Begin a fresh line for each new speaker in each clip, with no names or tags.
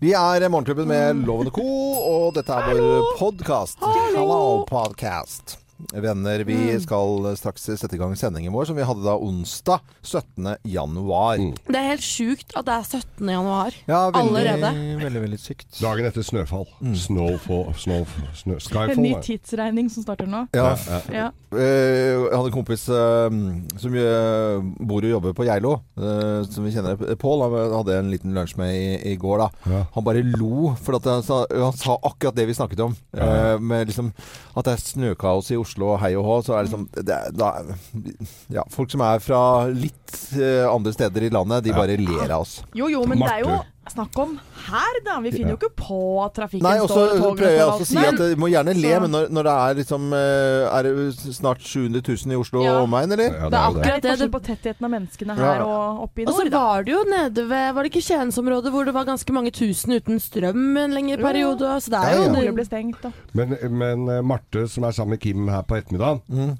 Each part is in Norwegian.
Vi er Morgenklubben med Lovende Co, og dette er vår podkast. Hallo, podcast. Venner, vi
Mm.
skal straks sette i gang sendingen vår, som vi hadde da onsdag 17. januar.
Det er helt sjukt at det er 17. januar.
Ja, veldig,
Allerede.
veldig, veldig sykt.
Dagen etter snøfall. Snowfall, snow, snø,
En ny tidsregning som starter nå.
Ja,
Ja.
Eh, Jeg hadde en kompis eh, som eh, bor og jobber på Geilo, eh, som vi kjenner. Pål han hadde en liten lunsj med i, i går. da
Ja.
Han bare lo, for at han, sa, han sa akkurat det vi snakket om.
Ja.
Eh, med liksom At det er snøkaos i Oslo og hei og hå. Så er det liksom det da, ja, Folk som er fra litt uh, andre steder i landet, de bare ler av oss.
Jo, jo, men det er jo. Snakk om her, da. Vi finner jo ikke på at trafikken
Nei, også,
står og togene
prøver jeg også å si at du må gjerne le,
Så-
men når, når det er liksom eh, Er det snart 700 000 i Oslo
Ja.
og omegn, eller?
Ja,
Det er
Det
akkurat det.
forskjell på tettheten av menneskene
Ja.
og oppe i
og så var det jo nede ved Var det ikke Skiensområdet hvor det var ganske mange tusen uten strøm en lengre periode? Så det
Ja,
er jo
ja.
Skoler ble stengt, da.
Men, men eh, Marte, som er sammen med Kim her på ettermiddagen
Mm.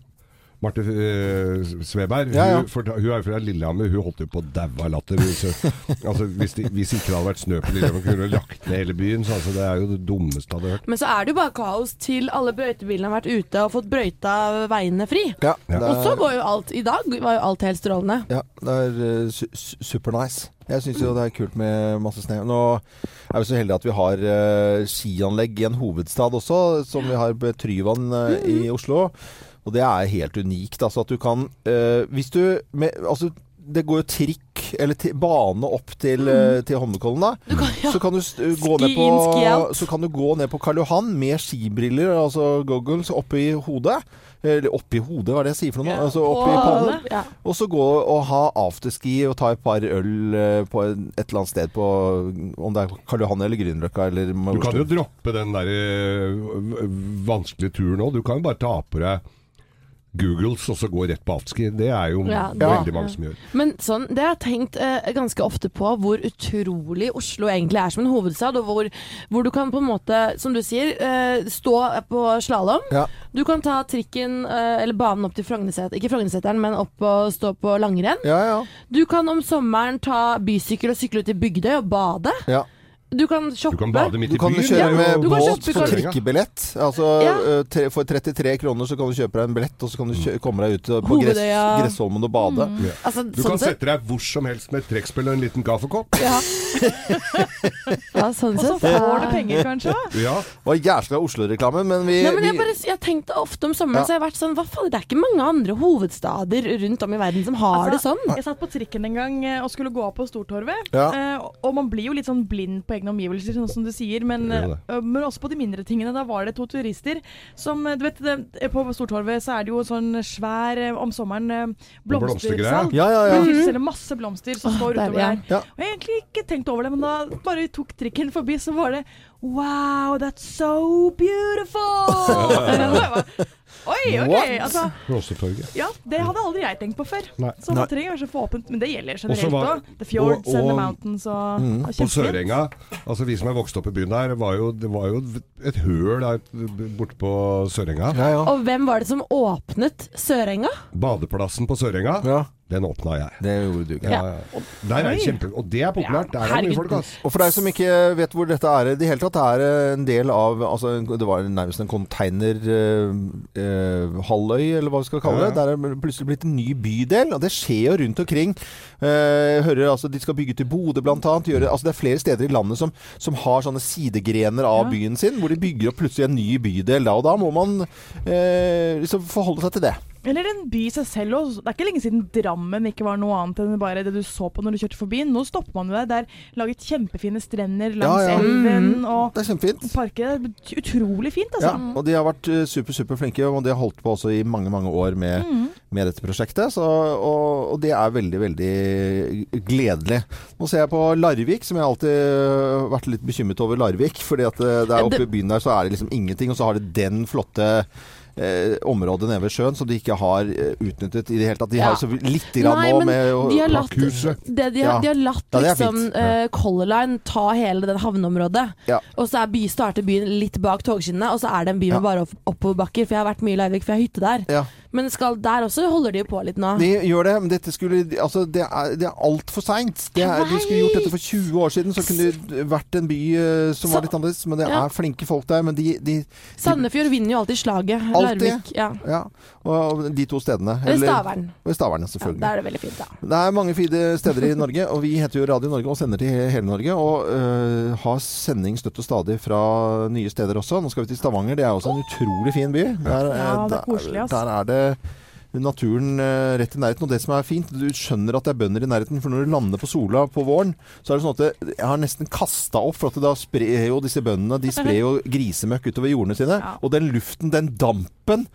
Marte uh, Sveberg,
Ja, ja.
Hun, for, hun er fra Lillehammer. Hun holdt jo på å daue av latter. Hvis, altså, hvis, det, hvis ikke det hadde vært snø på Lillehammer, kunne hun lagt ned hele byen. Så, altså, det er jo det dummeste jeg hadde hørt.
Men så er det jo bare kaos til alle brøytebilene har vært ute og fått brøyta veiene fri.
Ja,
Ja.
Og så
er,
går jo alt I dag var jo alt helt strålende.
ja, det er uh, su su super nice. Jeg syns jo det er kult med masse snø. Nå er vi så heldige at vi har uh, skianlegg i en hovedstad også, som vi har på Tryvann uh, i Oslo. Og det er helt unikt. Altså at du kan eh, Hvis du med, Altså det går jo trikk eller bane opp til, mm. til Holmenkollen, da.
Du kan, ja.
Så kan du, st- gå
Ski
ned på,
in,
så kan du gå ned på Karl Johan med skibriller, altså goggles, oppi hodet. Eller oppi hodet, hva er det jeg sier for noe? nå?
Ja,
Altså oppi pannen.
ja.
Og så gå og ha afterski og ta et par øl eh, på en- et eller annet sted på Om det er Karl Johan eller Grünerløkka eller
Du kan jo droppe den der eh, vanskelige turen òg. Du kan jo bare ta på deg Googles og så gå rett på afterski. Det er jo
Ja, det-
veldig mange som gjør.
Men sånn, det har jeg tenkt eh, ganske ofte på, hvor utrolig Oslo egentlig er som en hovedstad. Og hvor, hvor du kan på en måte, som du sier, eh, stå på slalåm.
Ja.
Du kan ta trikken, eh, eller banen opp til Frognerseteren, ikke Frognerseteren, men opp og stå på langrenn.
Ja, ja.
Du kan om sommeren ta bysykkel og sykle ut i Bygdøy og bade.
ja.
Du kan
Du kan bade midt
Du kan kjøre med
ja,
båt for trikkebillett. Altså,
Ja.
eh, for 33 kroner så kan du kjøpe deg en billett, og så kan du kjø komme deg ut på gress, Gressholmen og bade.
Altså,
Du
sånn
kan
sett.
sette deg hvor som helst med et trekkspill og en liten kaffekopp.
Ja. ja, sånn
Og så får du penger, kanskje.
Ja.
Det var jævla Oslo-reklame, men vi,
Nei, men jeg, bare, jeg tenkte ofte om sommeren
Ja.
Så har vært sånn Hva faen, det er ikke mange andre hovedstader rundt om i verden som har det
Altså,
sånn.
Jeg satt på trikken en gang eh, og skulle gå opp på Stortorvet.
Ja.
eh, og man blir jo litt sånn blind på egne omgivelser, sånn som du sier. Men, eh, men også på de mindre tingene. Da var det to turister som eh, Du vet, det, på Stortorvet så er det jo sånn svær eh, om sommeren eh, blomstersalg.
Ja, ja, ja.
Det selger masse blomster som står utover der.
Ja.
Og jeg har egentlig ikke tenkt over det, men da bare tok trikken forbi, så var det Wow, that's so beautiful! Oi, OK.
What?
Altså,
Blomstertorget.
ja, det hadde aldri jeg tenkt på før.
Nei.
Så det trenger kanskje få åpent, men det gjelder generelt òg. The fjords
og-
and the
og-
mountains og,
Mm.
og
På. Sørenga, altså vi som er vokst opp i byen der, var jo, det var jo et høl der borte på Sørenga.
ja, ja.
Og hvem var det som åpnet Sørenga?
Badeplassen på Sørenga,
ja.
Den åpna jeg.
Det gjorde du ikke.
Ja, ja. Og, der er kjempe, og det er populært. Der er det mye folk, ass.
Og for deg som ikke vet hvor dette er i det hele tatt, det er eh, en del av altså, Det var nærmest en containerhalvøy, eller hva vi skal kalle det.
Ja, ja.
Der er det plutselig blitt en ny bydel, og det skjer jo rundt omkring. Eh, hører altså De skal bygge til Bodø, blant annet. Gjøre, altså, det er flere steder i landet som, som har sånne sidegrener av
Ja.
byen sin, hvor de bygger opp plutselig en ny bydel. Da, og da må man eh, liksom forholde seg til det.
Eller en by i seg selv òg. Det er ikke lenge siden Drammen ikke var noe annet enn bare det du så på når du kjørte forbi. Nå stopper man jo der. Det er laget kjempefine strender langs
Ja, ja.
elven og
Det er kjempefint.
parker. Det er Utrolig fint, altså.
Ja, og de har vært eh, super, super flinke, og de har holdt på også i mange, mange år med,
Mm.
med dette prosjektet. Så, og, og det er veldig, veldig gledelig. Nå ser jeg på Larvik, som jeg alltid har vært litt bekymret over Larvik. fordi at det, det er oppe i byen der så er det liksom ingenting, og så har det den flotte eh, område nede ved sjøen som de ikke har eh, utnyttet i det hele tatt. De
Ja.
har jo så litt grann
Nei,
nå med å-
de huset. latt, det, de, har,
Ja.
de har latt
Ja,
liksom eh, Color Line ta hele den havneområdet.
Ja.
Og så er by, starter byen litt bak togskinnene, og så er det en by med
Ja.
bare opp- oppoverbakker. For jeg har vært mye i Leirvik, for jeg har hytte der.
Ja.
Men skal, der også holder de jo på litt nå.
De gjør det, men dette skulle, altså, det er, det er altfor seint. De skulle gjort dette for 20 år siden, så kunne det vært en by eh, som var litt annerledes. Men det
Ja.
er flinke folk der. Men de, de
Sandefjord vinner jo alltid slaget.
Alltid?
Larvik. Ja.
Ja. Og de to stedene.
Eller Stavern.
Stavern, selvfølgelig.
Ja, da er det veldig fint, da.
Det er mange fine steder i Norge, og vi heter jo Radio Norge og sender til hele Norge. Og øh, har sending støtt og stadig fra nye steder også. Nå skal vi til Stavanger. Det er også en utrolig fin by. Der,
Ja, det er koselig,
der, der er det naturen øh, rett i nærheten. Og det som er fint, du skjønner at det er bønder i nærheten. For når du lander på Sola på våren, så er det sånn at jeg har nesten kasta opp. For at da sprer jo disse bøndene De sprer jo grisemøkk utover jordene sine.
Ja.
Og den luften, den dampen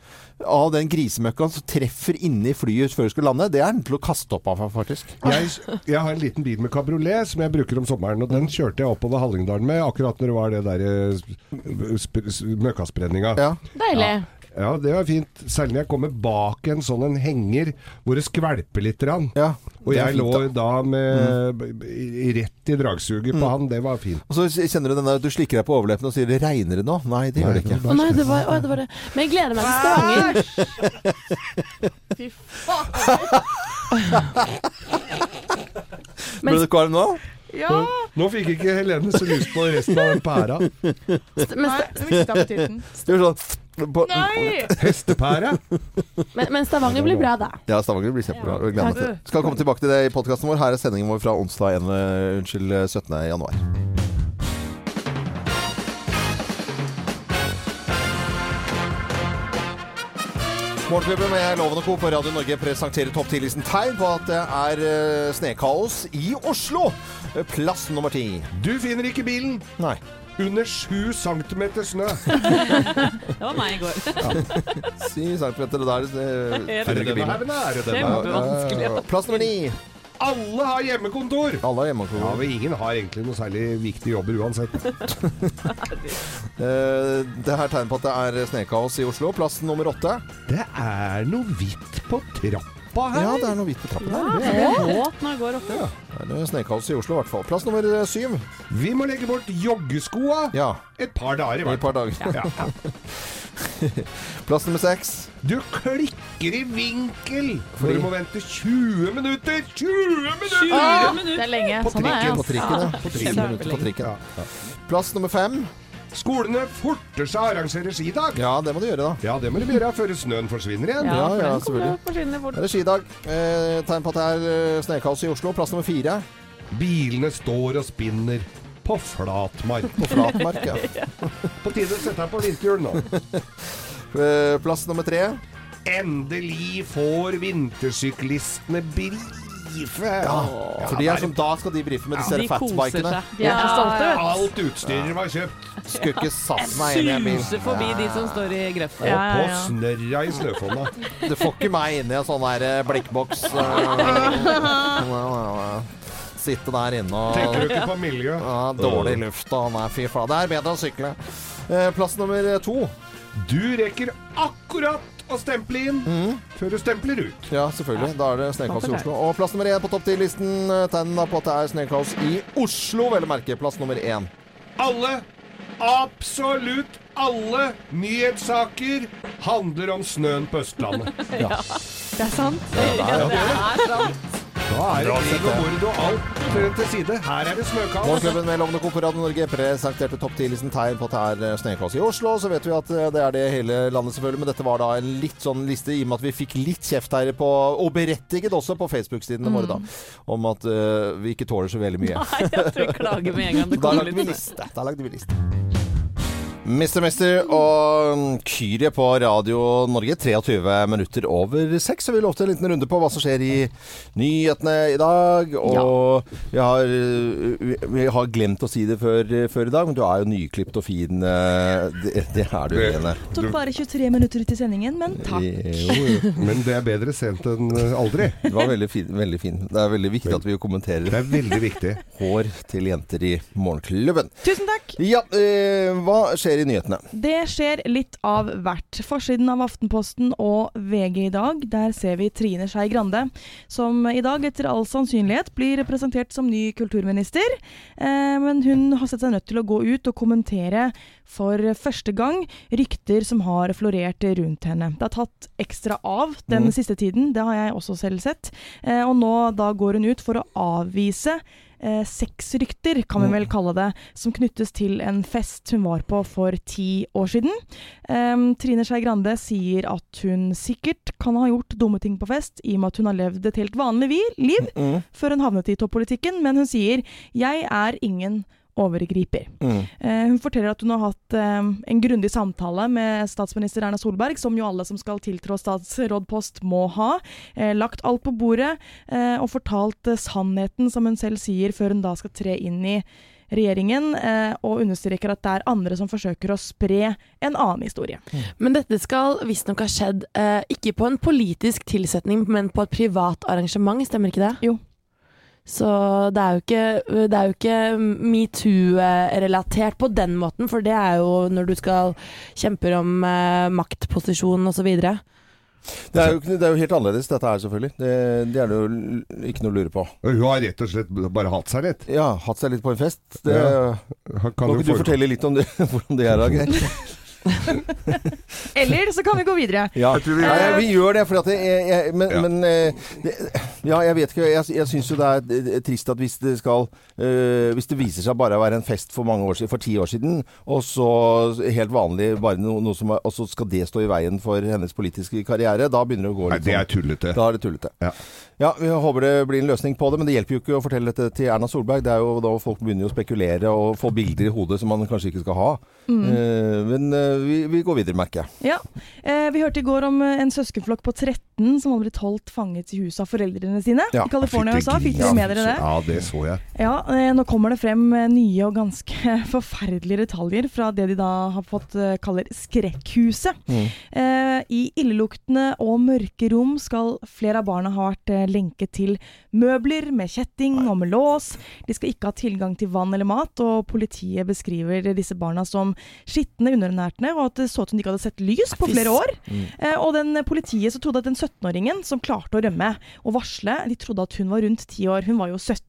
av den grisemøkka som treffer inni flyet før du skal lande, det er den til å kaste opp av, faktisk.
Jeg, jeg har en liten bil med kabriolet som jeg bruker om sommeren, og den kjørte jeg oppover Hallingdalen med akkurat når det var det der eh, møkkaspredninga.
Ja.
Deilig.
Ja, det var fint. Særlig når jeg kommer bak en sånn en henger hvor det skvelper litt. Rann.
Ja,
Og jeg
fint,
lå
da. Mm.
da med mm. rett i dragsuget på han. Det var fint.
Og så kjenner du denne, du slikker deg på overleppene og sier det regner det nå? Nei, det gjør det ikke.
Å nei, det var, å, det var det. Men jeg gleder meg til Stavanger.
Fy faen.
Men-
Ble du kvalm nå?
Ja!
Nå fikk ikke Helene så lyst på resten av den pæra.
Men,
Nei.
Gjør sånn på,
Nei!
Hestepære?
men, men Stavanger blir bra, da.
Ja, Stavanger blir kjempebra. Ja. gleder meg til det. Skal komme tilbake til det i podkasten vår. Her er sendingen vår fra onsdag 1, eh, unnskyld, 17. januar. Morgenklubben med Loven og Co. på Radio Norge presenterer topp 10-listen tegn på at det er snekaos snøkaos i Oslo. Eh, Plass nummer ti.
Du finner ikke bilen.
Nei.
Under sju centimeter snø.
Det var meg i går.
10 centimeter, det der eh,
Helt
finner ikke bilen.
det, er det den.
Kjempevanskelig.
Eh, Plass nummer ni.
Alle har hjemmekontor.
Alle har hjemmekontor.
Ja, men ingen har egentlig noe særlig viktige jobber uansett.
Eh, det her tegner på at det er snekaos i Oslo. Plass nummer åtte.
Det er noe hvitt på trappa her.
Ja, det er noe hvitt på trappa her.
Det er våt når jeg går oppe.
Det er snekaos i Oslo i hvert fall. Plass nummer eh, syv.
Vi må legge bort joggeskoa
Ja,
et par dager i
hvert fall.
et
par dager.
Ja.
Plass nummer seks.
Du klikker i vinkel, for
Fordi-
du må vente 20 minutter! 20 minutter!
20
ah,
minutter!
er lenge.
På
Sånn er jeg.
På trikken, ja. På trikken. Minutter på trikken.
Ja.
Plass nummer fem.
Skolene forter seg å arrangere skidag.
Ja, det må du gjøre, da.
Ja, det må de gjøre før snøen forsvinner igjen.
Ja, ja,
ja,
selvfølgelig. Det er skidag. Eh, tegn på at det er eh, snøkaos i Oslo. Plass nummer fire.
Bilene står og spinner på flatmark.
På flatmark. Ja.
På tide å sette deg på vinterhjul nå.
Eh, plass nummer tre.
Endelig får vintersyklistene brife.
Ja, for de er som da skal de brife med disse
De koser
fatbikene.
seg.
De er stolte, vet.
Alt utstyret var kjøpt.
Skulle ikke satt meg inn i en bil.
Suser forbi de som står i grøfta.
Og
Ja,
på
ja, ja.
snørra i snøfonna.
Du får ikke meg inn i en sånn der eh, blikkboks. eh, Sitte der inne og
Tenker du ikke på miljø?
ja, Dårlig luft og nei, fy faen. Det er bedre å sykle. Eh, Plass nummer to.
Du rekker akkurat å stemple inn før du stempler ut.
Ja, selvfølgelig. Da er det snøkaos i Oslo. Og plass nummer én på topp ti-listen Tegn da på at det er snøkaos i Oslo, vel å merke. Plass nummer én.
Alle, absolutt alle nyhetssaker handler om snøen på Østlandet.
Ja, det er sant. Ja, Det er sant.
Da er det krig og mord og alt til side. Her er det snøkaos.
Morgenklubben med Lovende Konferanse på Norge presenterte topp 10-listen tegn på at det er eh, snøkaos i Oslo. Så vet vi at eh, det er det hele landet, selvfølgelig. Men dette var da en litt sånn liste i og med at vi fikk litt kjeft her på Og berettiget også på Facebook-sidene våre, da. Om at uh, vi ikke tåler så veldig mye.
Nei, jeg tror jeg klager med en gang det
Da lagde vi liste. Da lagde vi liste. Mr. Mister og Kyrie på Radio Norge. 23 minutter over seks. Vi lovte en liten runde på hva som skjer i nyhetene i dag. Og vi, har, vi- har glemt å si det før, før i dag, men du er jo nyklipt og fin. eh, Det, det er du, Lene.
Tok bare 23 minutter ut i sendingen, men takk.
Jo, jo.
Men det er bedre sent enn aldri.
Det var veldig fin, veldig fin. Det er veldig viktig at vi kommenterer
Det er veldig viktig.
hår til jenter i Morgenklubben.
Tusen takk.
Ja, øh, hva skjer skjer i nyhetene?
Det skjer litt av hvert. Forsiden av Aftenposten og VG i dag, der ser vi Trine Skei Grande, som i dag etter all sannsynlighet blir presentert som ny kulturminister. Eh, men hun har sett seg nødt til å gå ut og kommentere for første gang rykter som har florert rundt henne. Det har tatt ekstra av den
Mm.
siste tiden, det har jeg også selv sett. Eh, og nå da går hun ut for å avvise eh, sexrykter, kan vi
Mm.
vel kalle det, som knyttes til en fest hun var på for ti år siden. Eh, Trine Skei Grande sier at hun sikkert kan ha gjort dumme ting på fest, i og med at hun har levd et helt vanlig liv liv
Mm.
før hun havnet i toppolitikken, men hun sier 'jeg er ingen overgriper'.
Mm.
Eh, hun forteller at hun har hatt eh, en grundig samtale med statsminister Erna Solberg, som jo alle som skal tiltrå statsrådpost må ha. Eh, lagt alt på bordet eh, og fortalt eh, sannheten, som hun selv sier, før hun da skal tre inn i regjeringen, eh, og understreker at det er andre som forsøker å spre en annen historie.
Men dette skal visstnok ha skjedd eh, ikke på en politisk tilsetning, men på et privat arrangement, stemmer ikke det?
Jo.
Så det er jo ikke, det er jo ikke metoo-relatert på den måten, for det er jo når du skal kjempe om eh, maktposisjon osv.
Det, er jo, det er jo helt annerledes, dette her selvfølgelig. Det, det er det jo ikke noe å lure på.
Hun har rett og slett bare hatt seg litt.
Ja, hatt seg litt på en fest. Det,
Ja. Kan
Kan ikke du
for-
fortelle litt om det, hvordan det er, da, Geir?
Eller så kan vi gå videre.
Ja,
vi-
ja, vi gjør det, for at jeg, jeg, men,
Ja.
men eh, det, Ja, jeg vet ikke. Jeg, jeg syns jo det er eh, trist at hvis det skal eh, Hvis det viser seg bare å være en fest for mange år siden, for ti år siden, og så helt vanlig bare noe, noe som er, Og så skal det stå i veien for hennes politiske karriere, da begynner det å gå
Nei,
litt
det er
sånn.
tullete.
Da er det tullete.
Ja.
Ja, vi håper det blir en løsning på det, men det hjelper jo ikke å fortelle dette til Erna Solberg. Det er jo da folk begynner å spekulere og få bilder i hodet som man kanskje ikke skal ha. Eh, men eh, vi, vi går videre, merker jeg.
Ja. Eh, vi hørte i går om en søskenflokk på 13 som hadde blitt holdt fanget i huset av foreldrene sine
Ja,
i California
også,
USA. Fikk dere med dere det?
Ja, det så jeg.
Ja, eh, nå kommer det frem nye og ganske forferdelige detaljer fra det de da har fått kaller Skrekkhuset.
Mm.
I illeluktende og mørke rom skal flere av barna ha vært lenket til møbler med kjetting og med lås. De skal ikke ha tilgang til vann eller mat, og politiet beskriver disse barna som skitne, underernærte, og at det så ut som de ikke hadde sett lys på flere år.
Mm.
Eh, og den politiet så trodde at den 17-åringen som klarte å rømme og varsle, de trodde at hun var rundt 10 år. Hun var jo 17.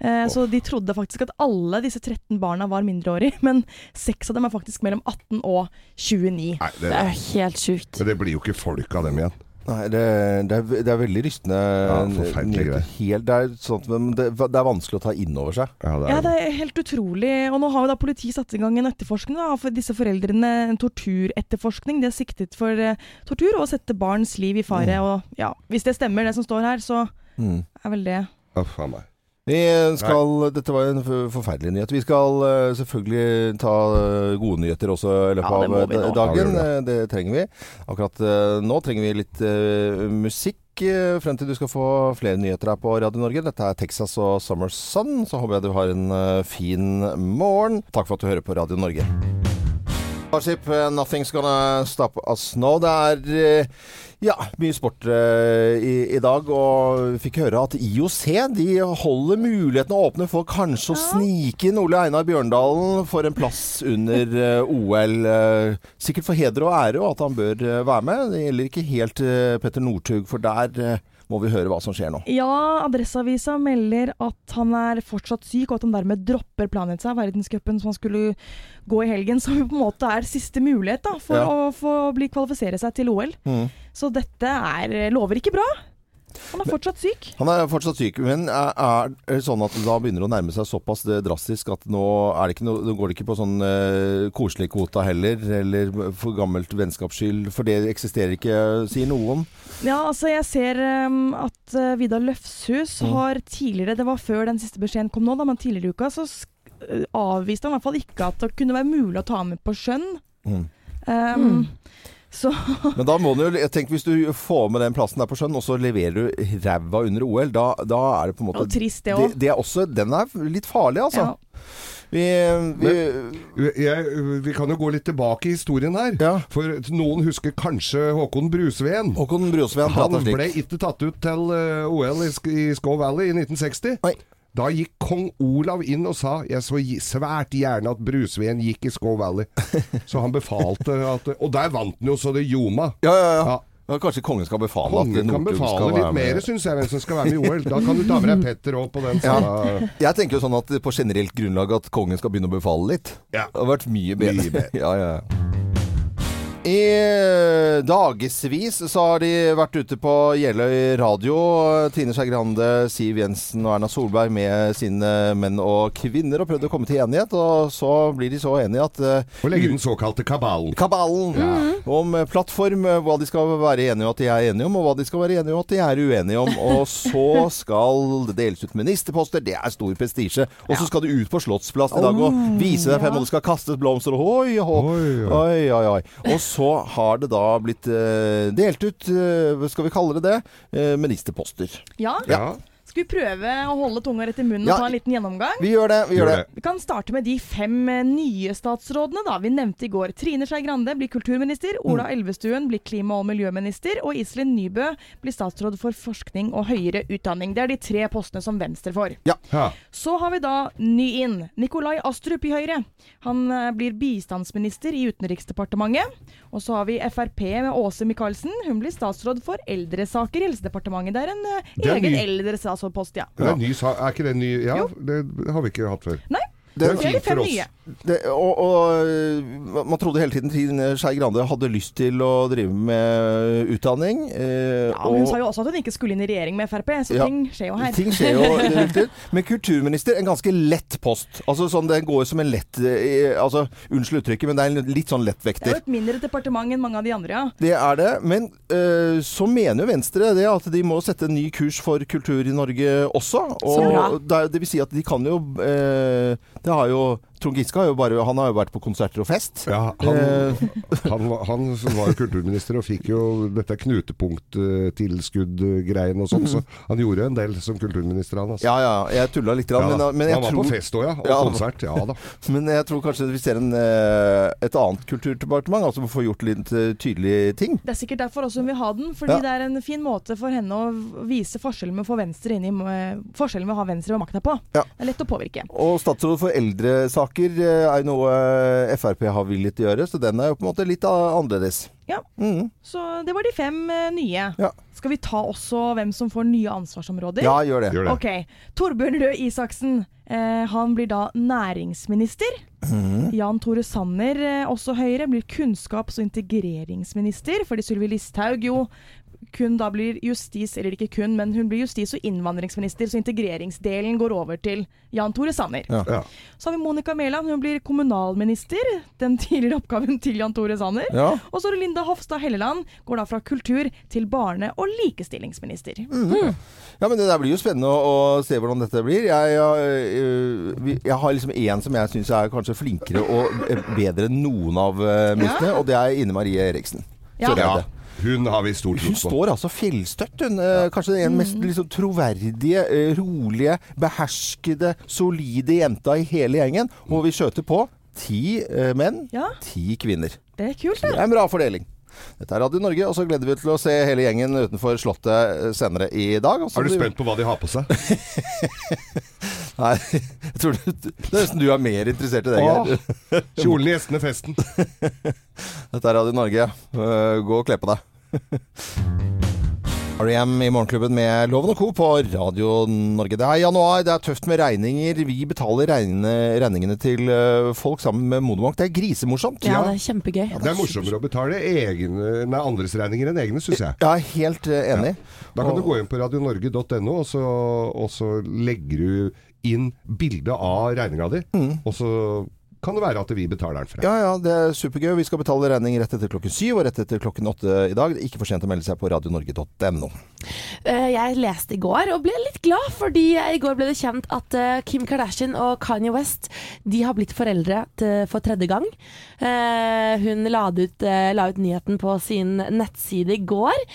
Eh, Så de trodde faktisk at alle disse 13 barna var mindreårige, men seks av dem er faktisk mellom 18 og 29.
Nei, det,
Det er helt sjukt.
men det blir jo ikke folk av dem igjen.
Nei, det, det, er, det er veldig rystende.
Ja, forferdelige greier.
Helt, det, er sånt, men det, det er vanskelig å ta inn over seg.
Ja, det
Ja,
er,
det er helt utrolig. Og nå har jo da politiet satt i gang en etterforskning da, for disse foreldrene. En torturetterforskning. De er siktet for uh, tortur og å sette barns liv i fare. Og ja, hvis det stemmer det som står her, så
Mm.
er vel det
Uff a meg.
Vi skal, dette var en forferdelig nyhet. Vi skal eh, selvfølgelig ta eh, gode nyheter også i løpet
Ja,
av eh, dagen. Det trenger vi. Akkurat nå trenger vi litt musikk. Frem til du skal få flere nyheter her på Radio Norge. Dette er Texas og Summer Sun. Så håper jeg du har en fin morgen. Takk for at du hører på Radio Norge. Starship, eh, Nothing's Gonna Stop Us Now. Det er eh, ja, mye sport uh, i, i dag, og vi fikk høre at IOC de holder mulighetene åpne for kanskje å snike inn Ole Einar Bjørndalen for en plass under uh, OL. Uh, sikkert for heder og ære, og at han bør være med. Det gjelder ikke helt Petter Northug, for der må vi høre hva som skjer nå.
Ja, Adresseavisa melder at han er fortsatt syk, og at han dermed dropper Planica, verdenscupen som han skulle gå i helgen. Som på en måte er siste mulighet da, for
Ja.
å få bli kvalifisere seg til OL.
Mm.
Så dette er, lover ikke bra. Han er fortsatt syk.
Han er fortsatt syk, men er, det sånn at det da begynner å nærme seg såpass det drastisk at nå, er det ikke noe, nå går det ikke på sånn uh, koselig kvota heller, eller for gammelt vennskapsskyld? for det eksisterer ikke, sier noen.
Ja, altså jeg ser um, at uh, Vidar Løfshus
Mm.
har tidligere, det var før den siste beskjeden kom nå, da, men tidligere i uka så sk- avviste han i hvert fall ikke at det kunne være mulig å ta med på skjønn.
Mm.
Um,
Mm.
Så
Men da må du jo jeg tenker Hvis du får med den plassen der på sjøen, og så leverer du ræva under OL, da, da er det på en måte
Og trist, det òg.
Den er litt farlig, altså.
Ja.
Vi, vi
Jeg, vi kan jo gå litt tilbake i historien her.
Ja.
For noen husker kanskje Håkon Brusveen.
Håkon Brusveen
Han ble ikke tatt ut til eh, OL i, Skow Valley i 1960.
Nei.
Da gikk kong Olav inn og sa jeg så svært gjerne at Brusveen gikk i Skow Valley. Så han befalte at Og der vant han jo så det ljoma.
Ja, ja, ja.
Ja.
Ja, kanskje kongen skal befale
Kongen
at
kan
Nordtun
befale
skal
litt
være med.
mer, syns jeg, hvem som skal være med i OL. Da kan du ta med deg Petter òg på den.
Ja. Jeg tenker jo sånn at på generelt grunnlag at kongen skal begynne å befale litt.
Ja.
Det har vært mye bedre.
Mye bedre.
ja, ja. I dagevis så har de vært ute på Jeløy radio. Trine Skei Grande, Siv Jensen og Erna Solberg med sine menn og kvinner og prøvd å komme til enighet. Og så blir de så enige at eh,
Og legge den såkalte kabalen.
Kabalen om plattform, eh, hva de skal være enige om at de er enige om, og hva de skal være enige om at de er uenige om. Og så skal det deles ut ministerposter. Det er stor prestisje. Og så skal du ut på Slottsplass i dag og vise deg frem, og det skal kastes blomster. Oi, oi.
oi, oi,
oi. Og så har det da blitt eh, delt ut, eh, hva skal vi kalle det det, eh, ministerposter.
Ja.
Ja.
Skal vi prøve å holde tunga rett i munnen
Ja.
og ta en liten gjennomgang?
Vi gjør det. vi gjør det.
Vi kan starte med de fem eh, nye statsrådene. da. Vi nevnte i går Trine Skei Grande blir kulturminister, Ola Elvestuen blir klima- og miljøminister, og Iselin Nybø blir statsråd for forskning og høyere utdanning. Det er de tre postene som Venstre får.
Ja.
Så har vi da ny inn. Nikolai Astrup i Høyre. Han eh, blir bistandsminister i Utenriksdepartementet. Og så har vi Frp med Åse Michaelsen. Hun blir statsråd for eldresaker i Helsedepartementet. Det er en eh, egen
ny.
Eldrestatsrådpost, ja.
Det er, ny, er ikke det ny Ja,
Jo.
det har vi ikke hatt før.
Nei,
Det er
fint for oss.
Det, og, og man trodde hele tiden Trine Skei Grande hadde lyst til å drive med utdanning. eh,
Ja, men Hun
og-
sa jo også at hun ikke skulle inn i regjering med Frp, så
Ja.
ting skjer jo her.
Ting skjer jo. Men kulturminister, en ganske lett post. Altså sånn, Den går som en lett eh, altså, Unnskyld uttrykket, men det er en litt sånn
Det er jo et mindre departement enn mange av de andre, ja.
Det er det. Men eh, så mener jo Venstre det at de må sette en ny kurs for kultur i Norge også. Og det, det vil si at de kan jo øh, Det har jo Trond Giske har jo bare Han har jo vært på konserter og fest.
Ja, han,
Eh,
han, han som var jo kulturminister og fikk jo dette knutepunkttilskudd-greien og sånn, så han gjorde en del som kulturminister, han. Altså.
ja ja, jeg tulla litt, grann,
Ja
men, men, jeg
han var
tror,
på fest òg, ja. Og
Ja.
konsert. Ja da.
men jeg tror kanskje vi ser en, øh, et annet kulturdepartement, altså får gjort litt øh, tydelige ting.
Det er sikkert derfor også hun vil ha den, fordi
Ja.
det er en fin måte for henne å vise forskjellen med å få Venstre inn i eh, Forskjellen med å ha Venstre ved makta på.
Ja.
Det er lett å påvirke.
Og statsråd for eldresaker øh, er jo noe øh, Frp har villet gjøre, så den er jo på en måte litt annerledes.
Ja.
Mm.
Så det var de fem eh, nye.
Ja.
Skal vi ta også hvem som får nye ansvarsområder?
Ja, gjør det.
Gjør det.
Ok. Torbjørn Røe Isaksen. Eh, han blir da næringsminister.
Mm.
Jan Tore Sanner, eh, også Høyre, blir kunnskaps- og integreringsminister. Fordi Sylvi Listhaug jo kun da blir justis, eller ikke kun, men hun blir justis- og innvandringsminister, så integreringsdelen går over til Jan Tore Sanner.
Ja.
Ja.
Så har vi Monica Mæland, hun blir kommunalminister. Den tidligere oppgaven til Jan Tore Sanner.
Ja.
Og så Linda Hofstad Helleland, går da fra kultur til barne- og likestillingsminister.
Ja, men Det der blir jo spennende å, å se hvordan dette blir. Jeg, jeg, øh, jeg har liksom én som jeg syns er kanskje flinkere og øh, bedre enn noen av uh, ministrene, og det er Ine Marie Eriksen.
Ja.
Hun har vi stor tro
Hun står altså fjellstøtt, hun. Eh, Kanskje den mest liksom, troverdige, eh, rolige, beherskede, solide jenta i hele gjengen. Og vi skjøter på ti eh, menn,
Ja,
ti kvinner.
det er kult,
Det
det.
er en bra fordeling. Dette er Radio Norge, og så gleder vi oss til å se hele gjengen utenfor Slottet eh, senere i dag. Og
Er du spent på hva de har på seg?
Nei, jeg tror det, det er nesten du er mer interessert i det. Geir.
Kjolen i gjestene festen.
Dette er Radio Norge. Eh, Gå og kle på deg. R.E.M. i Morgenklubben med Loven og Co. på Radio Norge. Det er januar, det er tøft med regninger. Vi betaler regne, regningene til eh, folk sammen med Monobank. Det er grisemorsomt.
Ja, det er kjempegøy.
Det er morsommere å betale egne, nei, andres regninger enn egne, syns jeg.
Jeg er helt enig. enig.
Da kan du gå inn på radionorge.no, og, så- og så legger du inn bilde av regninga di. Og så kan det være at vi betaler den for deg.
Ja, ja, det er supergøy. Vi skal betale regning rett etter klokken syv og rett etter klokken åtte i dag. Det er ikke for sent å melde seg på radionorge.no.
Eh, Jeg leste i går og ble litt glad, fordi i går ble det kjent at eh, Kim Kardashian og Kanye West De har blitt foreldre for tredje gang. Eh, Hun la ut, la ut nyheten på sin nettside i går.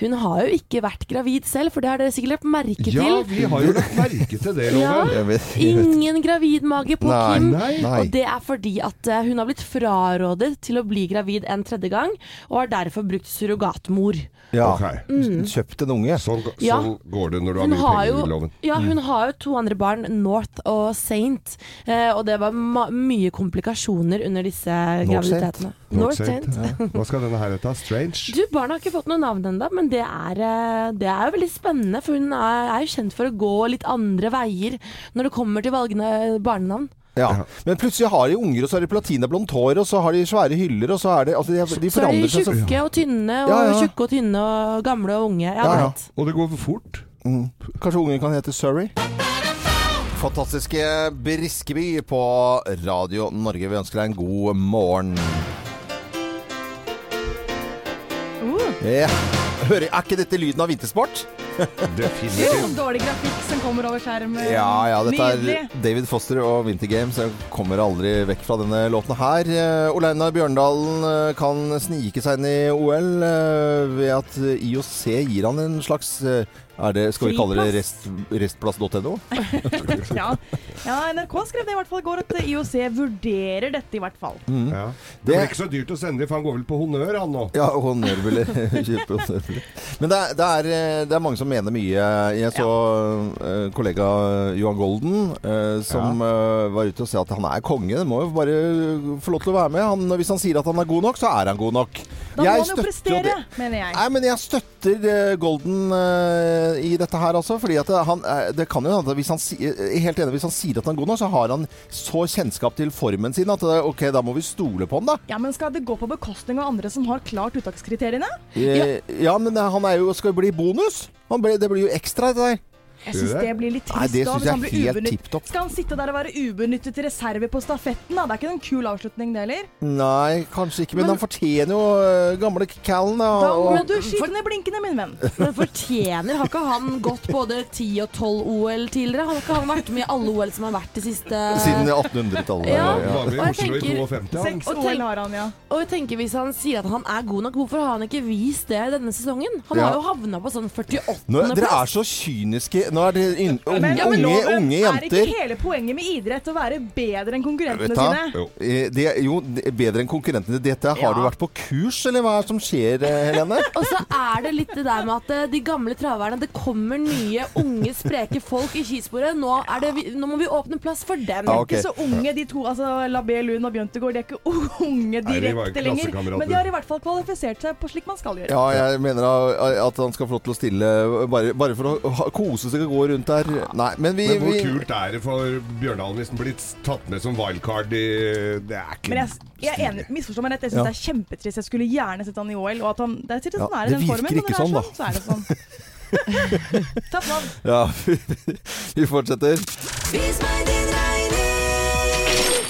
Hun har jo ikke vært gravid selv, for det har dere sikkert lagt merke til.
Ja, vi har jo lagt merke til det,
Ja.
Loven.
Ingen gravidmage på
Nei.
Kim.
Nei.
Og det er fordi at eh, hun har blitt frarådet til å bli gravid en tredje gang, og har derfor brukt surrogatmor.
Ja.
Ok.
Kjøpt en unge.
Sånn,
så Ja.
går det når du har
Hun
mye
har,
penger
jo,
i loven.
ja, hun har jo to andre barn, North og Saint, eh, og det var ma mye komplikasjoner under disse graviditetene. North
Saint.
Saint.
Hva skal denne her hete? Strange?
Du, Barna har ikke fått noe navn ennå, men det er, eh, det er jo veldig spennende. For hun er, er jo kjent for å gå litt andre veier når det kommer til valgene barnenavn.
Ja. Men plutselig har de unger, og så har de platinablondt hår, og så har de svære hyller, og så er de, altså, de, de
Så er de
forandrer seg så
tjukke og tynne, og
Ja, ja.
tjukke og tynne, og gamle og unge. Ja,
Ja, ja.
Og det går for fort.
mm. Kanskje ungen kan hete Surrey? Fantastiske Briskeby på Radio Norge. Vi ønsker deg en god morgen. Ja. Hører, er ikke dette lyden av vintersport?
Definitivt.
dårlig grafikk som kommer over skjermen.
Ja, ja, dette er David Foster og Winter Games. Jeg kommer aldri vekk fra denne låten her. Oleina Bjørndalen eh, kan snike seg inn i OL eh, ved at IOC gir han en slags eh, det, Skal vi kalle det rest, restplass.no?
Ja. ja, NRK skrev det i hvert fall i går, at IOC vurderer dette i hvert fall.
Mm.
Ja. Det blir ikke så dyrt å sende dem, for han går vel på honnør, han nå.
Ja, honnør vil Kjøpe honnør. Men det er, det, er, eh, det er mange som mener mye. Jeg så ja. kollega Johan Golden eh, som eh, var ute og sa at han er konge. Det må jo bare få lov til å være med. Han, hvis han sier at han er god nok, så er han god nok.
Da må
Jeg
han jo prestere, mener jeg.
Nei, men jeg støtter eh, Golden eh, i dette her, også. Fordi at han, eh, det kan jo hvis han, er helt enig, hvis han sier at han er god nok, så har han så kjennskap til formen sin at ok, da må vi stole på han, da.
Ja, men Skal det gå på bekostning av andre som har klart uttakskriteriene?
Eh, ja. men han er jo, skal jo bli bonus. Han ble, det blir jo ekstra, det der.
Jeg syns
det?
det blir litt trist.
Nei, det syns jeg er helt
ubenytt-
tipp topp.
Skal han sitte der og være ubenyttet reserve på stafetten? da? Det er ikke en kul avslutning, det heller.
Nei, kanskje ikke, men,
Men-
han fortjener jo uh, gamle Callen. Da,
Da må
og,
du skyte ned blinkene, min venn.
Men fortjener Har ikke han gått både 10 og 12 OL tidligere? Har ikke han vært med i alle OL som har vært de siste
siden 1800-tallet.
Ja. Og jeg tenker-
52, han.
Og tenk-
han, ja.
Og jeg tenker Hvis han sier at han er god nok, hvorfor har han ikke vist det denne sesongen? Han
Ja.
har jo havna på sånn
48.-plass. dere er så kyniske. Nå er det in, unge,
Men, ja, men
unge,
loven,
unge
Er ikke hele poenget med idrett å være bedre enn konkurrentene sine?
Jo.
Eh, Det, jo, det bedre enn konkurrentene. Dette Har
Ja.
du vært på kurs, eller hva er det som skjer, eh, Helene?
Og så er det litt det der med at eh, de gamle traverne Det kommer nye, unge, spreke folk i skisporet. Nå, er det, nå må vi åpne plass for dem.
Ja, okay.
Ikke så unge, de to. altså Labé Lund og Bjøntegård. De er ikke unge
Nei,
direkte lenger. Men de har i hvert fall kvalifisert seg på slik man skal gjøre.
Ja, jeg mener at han skal få lov til å stille bare, bare for å kose seg og gå rundt der. Nei, men vi,
Men hvor
vi
kult er det for Bjørndalen hvis den blir tatt med som wildcard i Det er ikke
Men jeg, jeg er enig, misforstå meg rett, jeg syns
Ja.
det er kjempetrist. Jeg skulle gjerne sett han i OL. Og at han, det sånn
Ja,
sånn er i
det
den
virker
formen.
ikke
når
sånn,
da. sånn, så er det sånn. Tatt navn.
Ja, vi fortsetter.
Vis meg din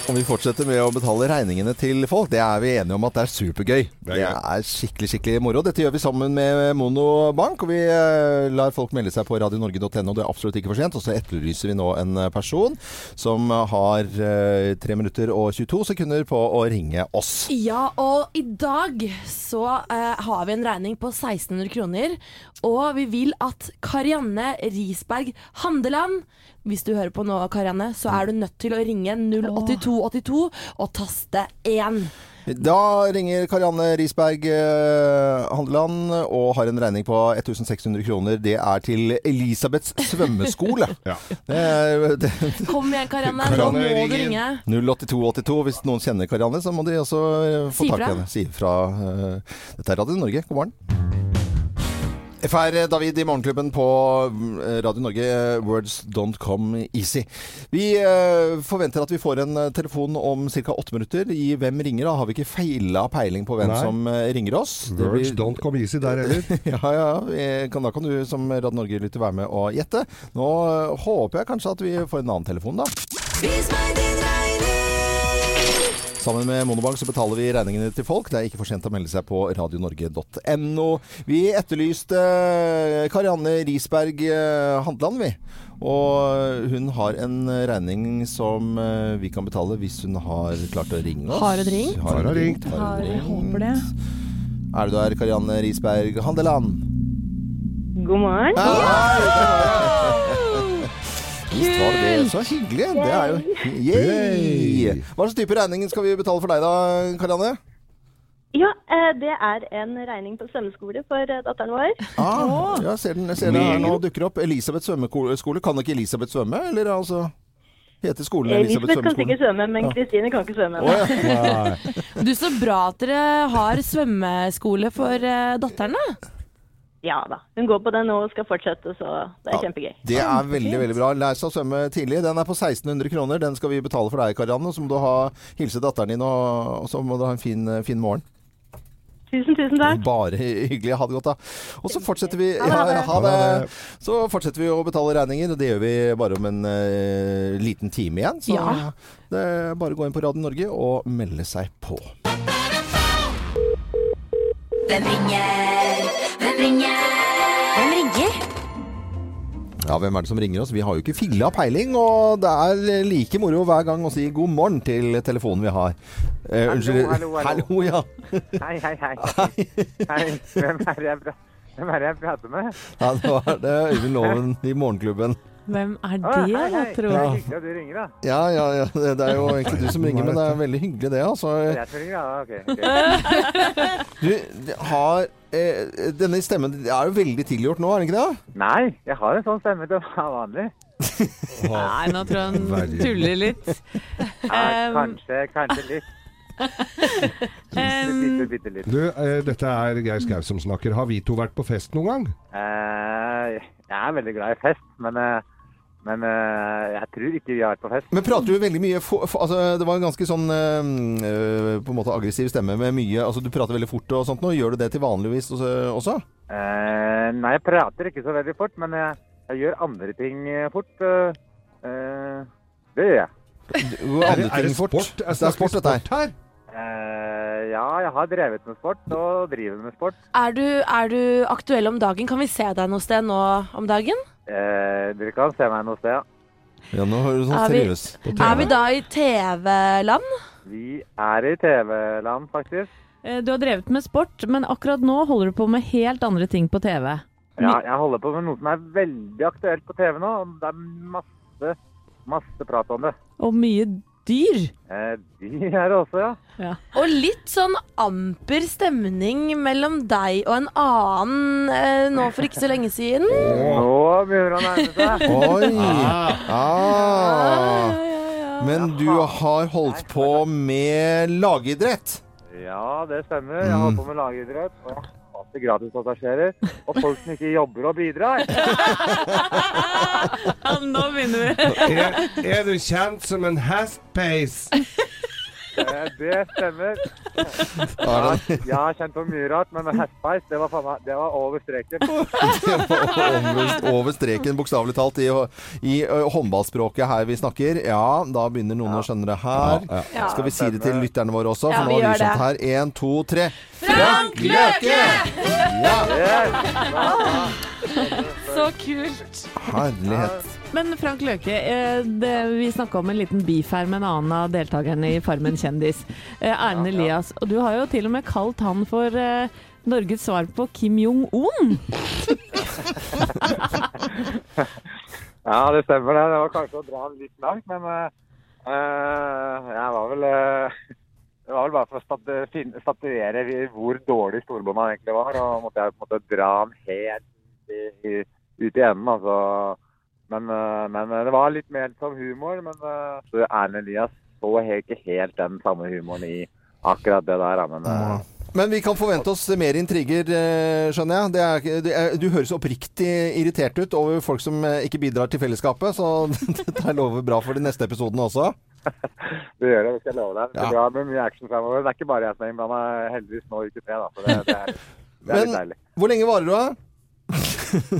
Og vi fortsetter med å betale regningene til folk. Det er vi enige om at det er supergøy.
Det er
Det er skikkelig skikkelig moro. Dette gjør vi sammen med Monobank. Og vi eh, lar folk melde seg på radionorge.no. Det er absolutt ikke for sent. Og så etterlyser vi nå en eh, person som har tre 3 minutter og 22 sekunder på å ringe oss.
Ja, og i dag så eh, har vi en regning på 1600 kroner. Og vi vil at Karianne Risberg Handeland Hvis du hører på nå, Karianne, så er du nødt til å ringe 08282 og taste 1.
Da ringer Karianne Risberg eh, Handeland og har en regning på 1600 kroner. Det er til Elisabeths svømmeskole.
Ja.
Det er, det,
Kom igjen, Karianne. Nå må
ringer.
du ringe.
08282. Hvis noen kjenner Karianne, så må de også eh, få
Si
tak i henne. Si fra. eh, Dette er Radio Norge. God morgen. FR David i Morgenklubben på eh, Radio Norge. eh, Words don't come easy. Vi eh, forventer at vi får en telefon om ca. åtte minutter. I Hvem ringer? Da har vi ikke feila peiling på hvem
Nei.
som ringer oss.
Words
blir-
don't come easy der heller.
ja, ja. ja. Kan, da kan du som Radio Norge-lytter være med og gjette. Nå håper jeg kanskje at vi får en annen telefon, da.
Vis meg din regning.
Sammen med Monobank så betaler vi regningene til folk. Det er ikke for sent å melde seg på radionorge.no. Vi etterlyste eh, Karianne Risberg eh, Handland, vi. Og hun har en regning som eh, vi kan betale hvis hun har klart å ringe oss.
Har hun ringt?
Har hun
Har hun ringt?
Har hun ringt?
håper det.
Er du der, Karianne Risberg Handeland?
God morgen.
Visst var det det. Så hyggelig. Det er jo Yay! Hva slags type regning skal vi betale for deg da, Karianne?
Ja, eh, det er en regning på svømmeskole for eh, datteren vår.
Ah, ja, ser den, ser den her nå dukker opp. Elisabeth svømmeskole. Kan ikke Elisabeth svømme, eller altså Heter skolen Elisabeth
Elisabeth kan sikkert svømme, men Kristine kan ikke svømme.
Oh, ja.
Du, Så bra at dere har svømmeskole for datterne. datteren, da.
Ja da. Hun går på den nå og skal fortsette, så det er
Ja.
kjempegøy.
Det er veldig veldig bra. Lær seg å svømme tidlig. Den er på 1600 kroner. Den skal vi betale for deg, Karianne. Så må du ha, hilse datteren din, og, og så må du ha en fin, fin morgen.
Tusen, tusen takk.
Bare hyggelig. Ha det godt, da. Og så fortsetter vi ja, ha det. Så fortsetter vi å betale regninger, og det gjør vi bare om en uh, liten time igjen. Så
Ja.
det er bare å gå inn på Radio Norge og melde seg på.
Hvem ringer? Hvem ringer?
Ja, hvem er det som ringer oss? Vi har jo ikke filla peiling, og det er like moro hver gang å si god morgen til telefonen vi har. Eh, unnskyld.
hallo, hallo.
hallo. ja.
Hei, hei, hei. hei. Hvem er jeg, Hvem er det jeg prater med?
ja, nå er det Øyvind Loven i Morgenklubben.
Hvem er
det,
det,
hei,
tror?
hei.
tro?
Det er hyggelig at du ringer, da.
Ja, ja, ja. Det er jo egentlig du som ringer, men det er veldig hyggelig det, altså.
Jeg tror, ja. Ok. okay.
Du har eh, Denne stemmen er jo veldig tilgjort nå, er det ikke det?
Nei, jeg har en sånn stemme til å være vanlig.
Nei, nå tror jeg han tuller litt.
Ja,
Um,
kanskje, kanskje litt.
Um,
Bitte, bitte litt.
Du, eh, dette er Geir Skau som snakker. Har vi to vært på fest noen gang?
Eh, jeg er veldig glad i fest, men, eh, men eh, jeg tror ikke vi har vært på fest.
Men prater du veldig mye for, for, altså, Det var en ganske sånn eh, på en måte aggressiv stemme med mye altså Du prater veldig fort og sånt nå. Gjør du det til vanligvis også? også?
Eh, nei, jeg prater ikke så veldig fort, men jeg, jeg gjør andre ting eh, fort. eh, det gjør jeg.
Du- Andre
er det
sport? fort.
sport?
Det er sport, dette her.
Eh, ja, jeg har drevet med sport og driver med sport.
Er du, er du aktuell om dagen? Kan vi se deg noe sted nå om dagen?
Eh, dere kan se meg noe sted. ja.
Ja, nå høres du sånn
Er vi-
TV.
Er vi da i TV-land?
Vi er i TV-land, faktisk.
eh, du har drevet med sport, men akkurat nå holder du på med helt andre ting på TV.
Ja, jeg holder på med noe som er veldig aktuelt på TV nå. Det er masse, masse prat om det.
Og mye dyr.
Eh, de er det også, ja.
Og litt sånn amper stemning mellom deg og en annen eh, nå for ikke så lenge siden.
Nå begynner han å nærme seg.
Oi! Ah. Men du har holdt på med lagidrett.
Ja, det stemmer. Jeg har holdt på med lagidrett. Og hater gratispassasjerer. Og folk som ikke jobber og bidrar.
Ja, nå begynner vi.
Er, er du kjent som en hestpeis?
Eh, det stemmer.
Ja,
Ja, jeg har kjent på mye rart, men hestpeis, det var, faen meg- det var over streken.
over, over streken, bokstavelig talt, i, i ø, håndballspråket her vi snakker. Ja, da begynner noen å skjønne det her.
Ja.
Skal vi si det til lytterne våre også?
Ja,
For
vi
nå har
gjør
vi skjønt
det.
her. Én, to, tre. Frank Løke! Ja,
Så kult.
herlighet.
Men Frank Løke, eh, det, vi snakka om en liten beef her med en annen av deltakerne i Farmen kjendis. Eh, Erlend Elias. Og du har jo til og med kalt han for eh, Norges svar på Kim Jong-un.
Ja, det stemmer det. Det var kanskje å dra den litt langt, men eh, eh, jeg var vel uh, Det var vel bare for å statuere hvor dårlig storebroren han egentlig var. Og måtte jeg på en måte dra han helt i, i, ut i enden, altså. Men, eh, men eh, det var litt mer som humor. Men så Erlend Elias så ikke helt den samme humoren i akkurat det der. Men eh,
Men vi kan forvente oss mer intriger, eh, skjønner jeg. Det er, det er, du høres oppriktig irritert ut over folk som eh, ikke bidrar til fellesskapet, så dette lover bra for de neste episodene også.
det gjør det, det skal jeg love deg. Det
Ja.
bra med mye action fremover. Det er ikke bare jeg som er innblanda, heldigvis nå i uke tre. da, det, det, er, det er litt deilig.
Hvor lenge varer du, da?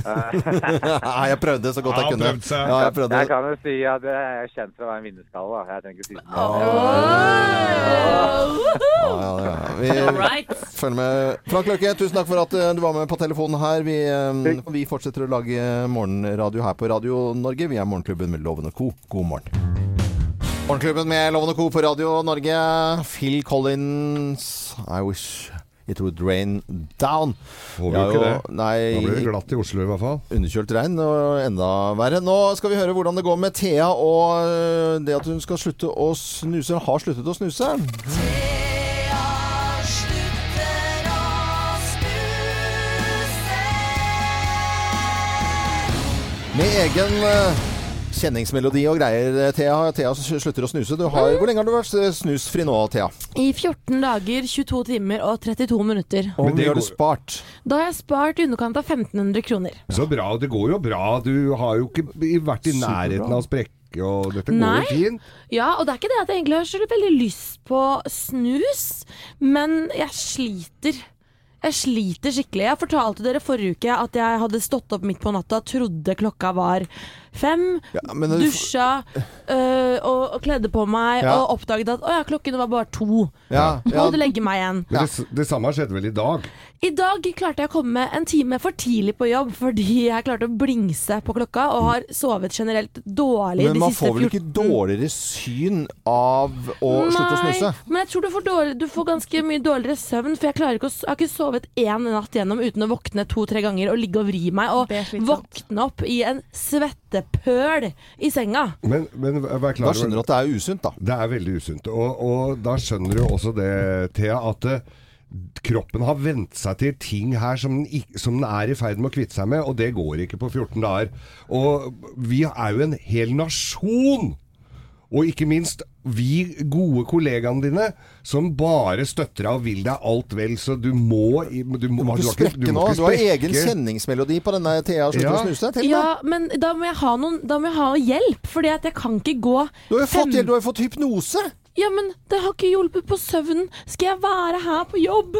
Nei, jeg prøvde så godt jeg kunne. Ja, jeg prøvde.
Jeg kan jo si at jeg er kjent for å være en vinnerskalle. Jeg trenger ikke si så mye.
Ja, ja, ja. Vi
Right.
følger med. Frank Løkke, tusen takk for at eh, du var med på telefonen her. Vi, eh, vi fortsetter å lage morgenradio her på Radio Norge. Vi er Morgenklubben med Loven og Co. God morgen. Morgenklubben med Loven og Co. på Radio Norge. Phil Collins, I wish It tror rain down.
Håper
vi
jo ikke det.
Nei,
Da blir det glatt i Oslo i hvert fall.
underkjølt regn og enda verre. Nå skal vi høre hvordan det går med Thea og øh, det at hun skal slutte å snuse. Hun har sluttet å snuse. Med egen øh, kjenningsmelodi og greier, Thea. Thea slutter å snuse. Du har, hvor lenge har du vært øh, snusfri nå, Thea?
I 14 dager, 22 timer og 32 minutter.
Og hvor
det
mye har du spart?
Da har jeg spart i underkant av 1500 kroner.
Så bra. Det går jo bra. Du har jo ikke vært i nærheten av å sprekke, og dette går
Nei.
jo fint.
Ja, og det er ikke det at jeg egentlig har så veldig lyst på snus, men jeg sliter. Jeg sliter skikkelig. Jeg fortalte dere forrige uke at jeg hadde stått opp midt på natta, trodde klokka var fem,
Ja, men
dusja øh, og, og kledde på meg,
Ja.
og oppdaget at å ja, klokken var bare to.
Ja, ja.
Måtte legge meg igjen.
Men det, det samme skjedde vel i dag?
I dag klarte jeg å komme en time for tidlig på jobb fordi jeg klarte å blingse på klokka og har sovet generelt dårlig
Men
de
man
siste
får vel ikke dårligere syn av å slutte å snuse?
men jeg tror du får, dårlig, du får ganske mye dårligere søvn. For jeg, ikke å, jeg har ikke sovet én natt gjennom uten å våkne to-tre ganger og ligge og vri meg. Og våkne opp i en svettepøl i senga.
Men, men vær klar
Da skjønner du at det er usunt, da.
Det er veldig usunt. Og, og da skjønner du også det, Thea, at eh, kroppen har vent seg til ting her som den, som den er i ferd med å kvitte seg med, og det går ikke på 14 dager. Og vi er jo en hel nasjon! Og ikke minst vi gode kollegaene dine, som bare støtter deg og vil deg alt vel. Så du må Du må,
Du må ikke
har
sprekke nå.
ikke
Du har egen kjenningsmelodi på denne Thea slutter
Ja.
å snuse. Til
Ja, men da må jeg ha, noen, da må jeg ha hjelp, Fordi at jeg kan ikke gå
Du har jo fått,
fem-
du har fått hypnose!
Ja, men det har ikke hjulpet på søvnen. Skal jeg være her på jobb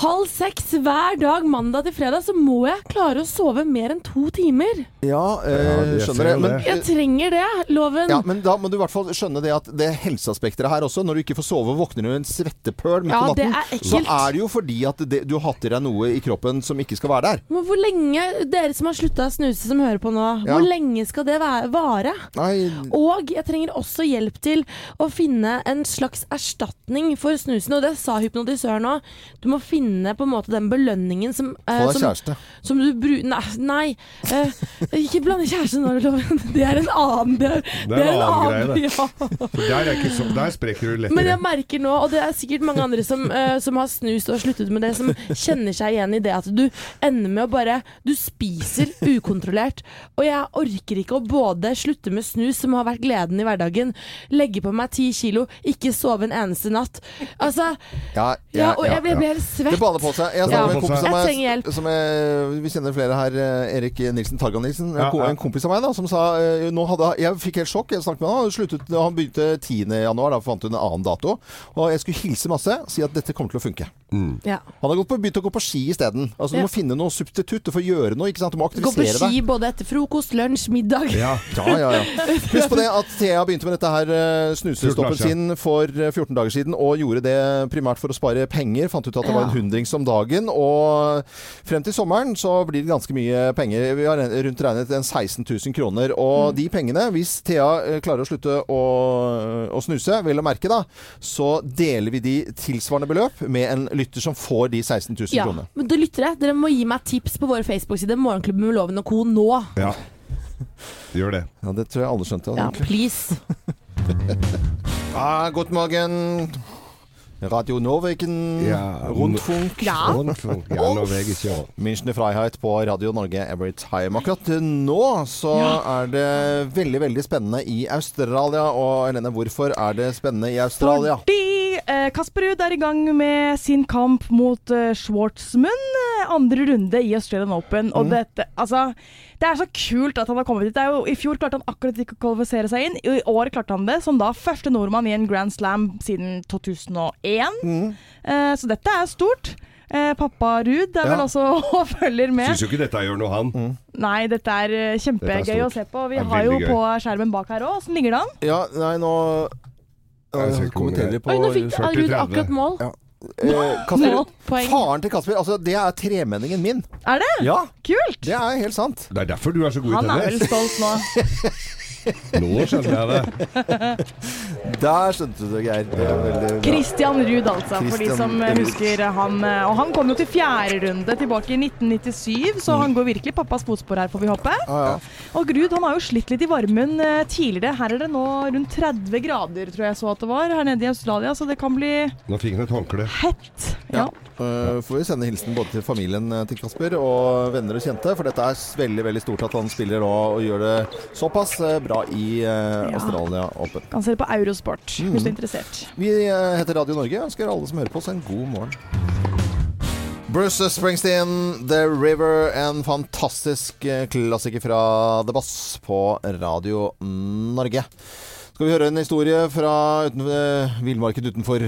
halv seks hver dag mandag til fredag, så må jeg klare å sove mer enn to timer.
Ja, eh, skjønner
jeg
Men.
Jeg trenger det, loven.
ja, men da må du i hvert fall skjønne det at det helseaspekter her også. Når du ikke får sove og våkner du en svettepøl midt
Ja,
på
det
natten,
er
så er det jo fordi at det, du har hatt i deg noe i kroppen som ikke skal være der.
Men hvor lenge, dere som har slutta å snuse som hører på nå,
Ja.
hvor lenge skal det vare?
Nei,
Og jeg trenger også hjelp til å finne en slags erstatning for snusen. Og det sa hypnotisøren òg. Du må finne på en måte den belønningen som, eh,
få deg kjæreste.
som du bru... Nei, nei eh, ikke blande kjæreste nå, loven. Det er en annen Det er,
Det er en annen greie, det.
Ja.
Der, er ikke så, der sprekker du lettere.
Men jeg merker nå, og det er sikkert mange andre som, eh, som har snust og sluttet med det, som kjenner seg igjen i det at du ender med å bare Du spiser ukontrollert. Og jeg orker ikke å både slutte med snus, som har vært gleden i hverdagen, legge på meg ti kilo, ikke sove en eneste natt. Altså
Ja,
Ja, og jeg, jeg ble helt
Det
svett.
på seg. Jeg
Ja.
snakker med en kompis
Jeg
av
trenger hjelp.
som jeg, Vi kjenner flere her. eh, Erik Nilsen Targan-Nilsen. En
Ja,
ko-
ja.
En kompis av meg da som sa eh, nå hadde, Jeg fikk helt sjokk. Jeg snakket med han. Han, sluttet, han begynte 10. januar. Da fant hun en annen dato. Og jeg skulle hilse masse. Si at dette kommer til å funke.
Ja.
Han har gått på, begynt å gå på ski isteden. Altså, du
Ja.
må finne noe substitutt. Du får gjøre noe. ikke sant? Du må
Gå på ski
deg.
både etter frokost, lunsj, middag.
Ja.
Ja, ja, ja. Husk på det at Thea begynte med dette her eh,
14
snusestoppen sin for eh, 14 dager siden, og gjorde det primært for å spare penger. Fant ut at det var en hundrings om dagen. Og frem til sommeren så blir det ganske mye penger. Vi har rundt regnet en 16 000 kroner. Og de pengene, hvis Thea eh, klarer å slutte å, å snuse, vel å merke da, så deler vi de tilsvarende beløp med en lytter som får de 16 000
Ja,
kronene.
men du lyttere, dere må gi meg tips på våre Facebook-sider Morgenklubben med Loven og co. nå.
ja. Gjør det.
Ja, det tror jeg alle skjønte.
Ja, please.
Ah, god morgen. Radio Norwegen,
Ja,
Rundfunk.
Ja.
Rundfunk. Ja, jeg.
Münchner Freiheit på Radio Norge every time. Akkurat nå så er det veldig, veldig spennende i Australia. Og Helene, hvorfor er det spennende i Australia?
Fordi eh, Kasper Ruud er i gang med sin kamp mot eh, Schwartzmann. eh, andre runde i Australian Open. Og dette Altså, det er så kult at han har kommet dit. Det er jo, I fjor klarte han akkurat ikke å kvalifisere seg inn. I år klarte han det, som da første nordmann i en Grand Slam siden 2001. Eh, så dette er stort. Eh, pappa Ruud er
Ja.
vel også og følger med.
Syns jo ikke dette gjør noe, han.
Nei, dette er kjempegøy
Dette er
å se på. Vi har jo
gøy.
på skjermen bak her òg. Åssen ligger det an?
Ja, nei, nå
Jeg ser
øh,
ikke
kommenterer på
Oi, nå fikk
40-30.
Ruud akkurat mål.
Ja. eh, Kasper,
Mål, poeng.
Faren til Kasper, altså det er tremenningen min.
Er det?
Ja,
Kult!
det er helt sant.
Det er derfor du er så god i
Han er vel
tennis.
stolt nå.
Nå skjønner jeg det.
Der skjønte du det, Geir. Det.
Christian Ruud, altså, for de som
Ruud.
husker han. eh, Og han kom jo til fjerde runde tilbake i 1997, så han går virkelig pappas fotspor her, får vi håpe.
Ja, ja.
Og Ruud han har jo slitt litt i varmen eh, tidligere. Her er det nå rundt 30 grader, tror jeg så at det var, her nede i Australia, så det kan bli
Nå fikk han et håndkle.
hett. Ja.
Uh, får vi sende hilsen både til familien eh, til Kasper og venner og kjente, for dette er veldig veldig stort at han spiller nå og gjør det såpass eh, bra i eh, Australia Open.
Kan se det på Eurosport,
Mm.
hvis du er interessert.
Vi uh, heter Radio Norge og ønsker alle som hører på oss en god morgen. Bruce Springsteen, 'The River', en fantastisk klassiker fra The Boss på Radio Norge. Skal vi høre en historie fra uten, eh, villmarken utenfor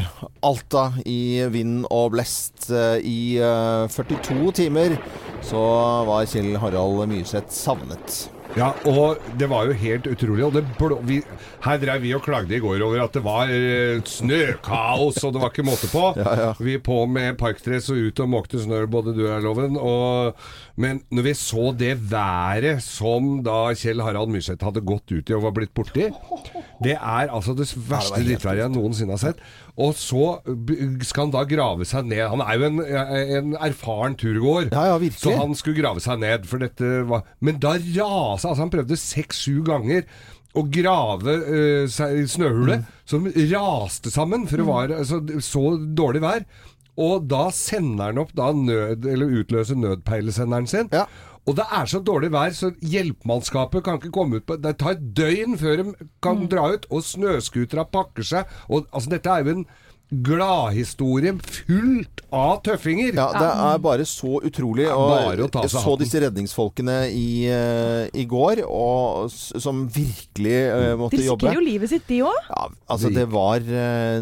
Alta i vind og blest. Eh, I eh, 42 timer så var Kjell Harald Myrseth savnet.
Ja, og det var jo helt utrolig. Og det blå, vi, her drev vi og klagde i går over at det var eh, snøkaos, og det var ikke måte på.
Ja, ja.
Vi på med parkdress og ut og måkte snø, både du og Loven. Og, men når vi så det været som da Kjell Harald Myrseth hadde gått ut i og var blitt borti, det er altså det verste drittværet jeg noensinne har sett. Og så skal han da grave seg ned. Han er jo en, en erfaren turgåer.
Ja, ja.
Så han skulle grave seg ned, for dette var Men da rasa Altså, han prøvde seks-sju ganger å grave uh, seg i snøhullet, som raste sammen, for det var altså, så dårlig vær. Og da sender han opp da nød, eller utløser nødpeilesenderen sin.
Ja.
Og det er så dårlig vær, så hjelpemannskapet kan ikke komme ut på Det tar et døgn før de kan dra ut, og snøscootere pakker seg. Og altså, dette er jo en gladhistorie fullt av tøffinger.
Ja, det er bare så utrolig. Og
bare å ta
jeg så disse redningsfolkene i, eh, i går, og, som virkelig uh, måtte
De
jobbe.
risikerer jo livet sitt, de òg.
Ja, altså det var eh,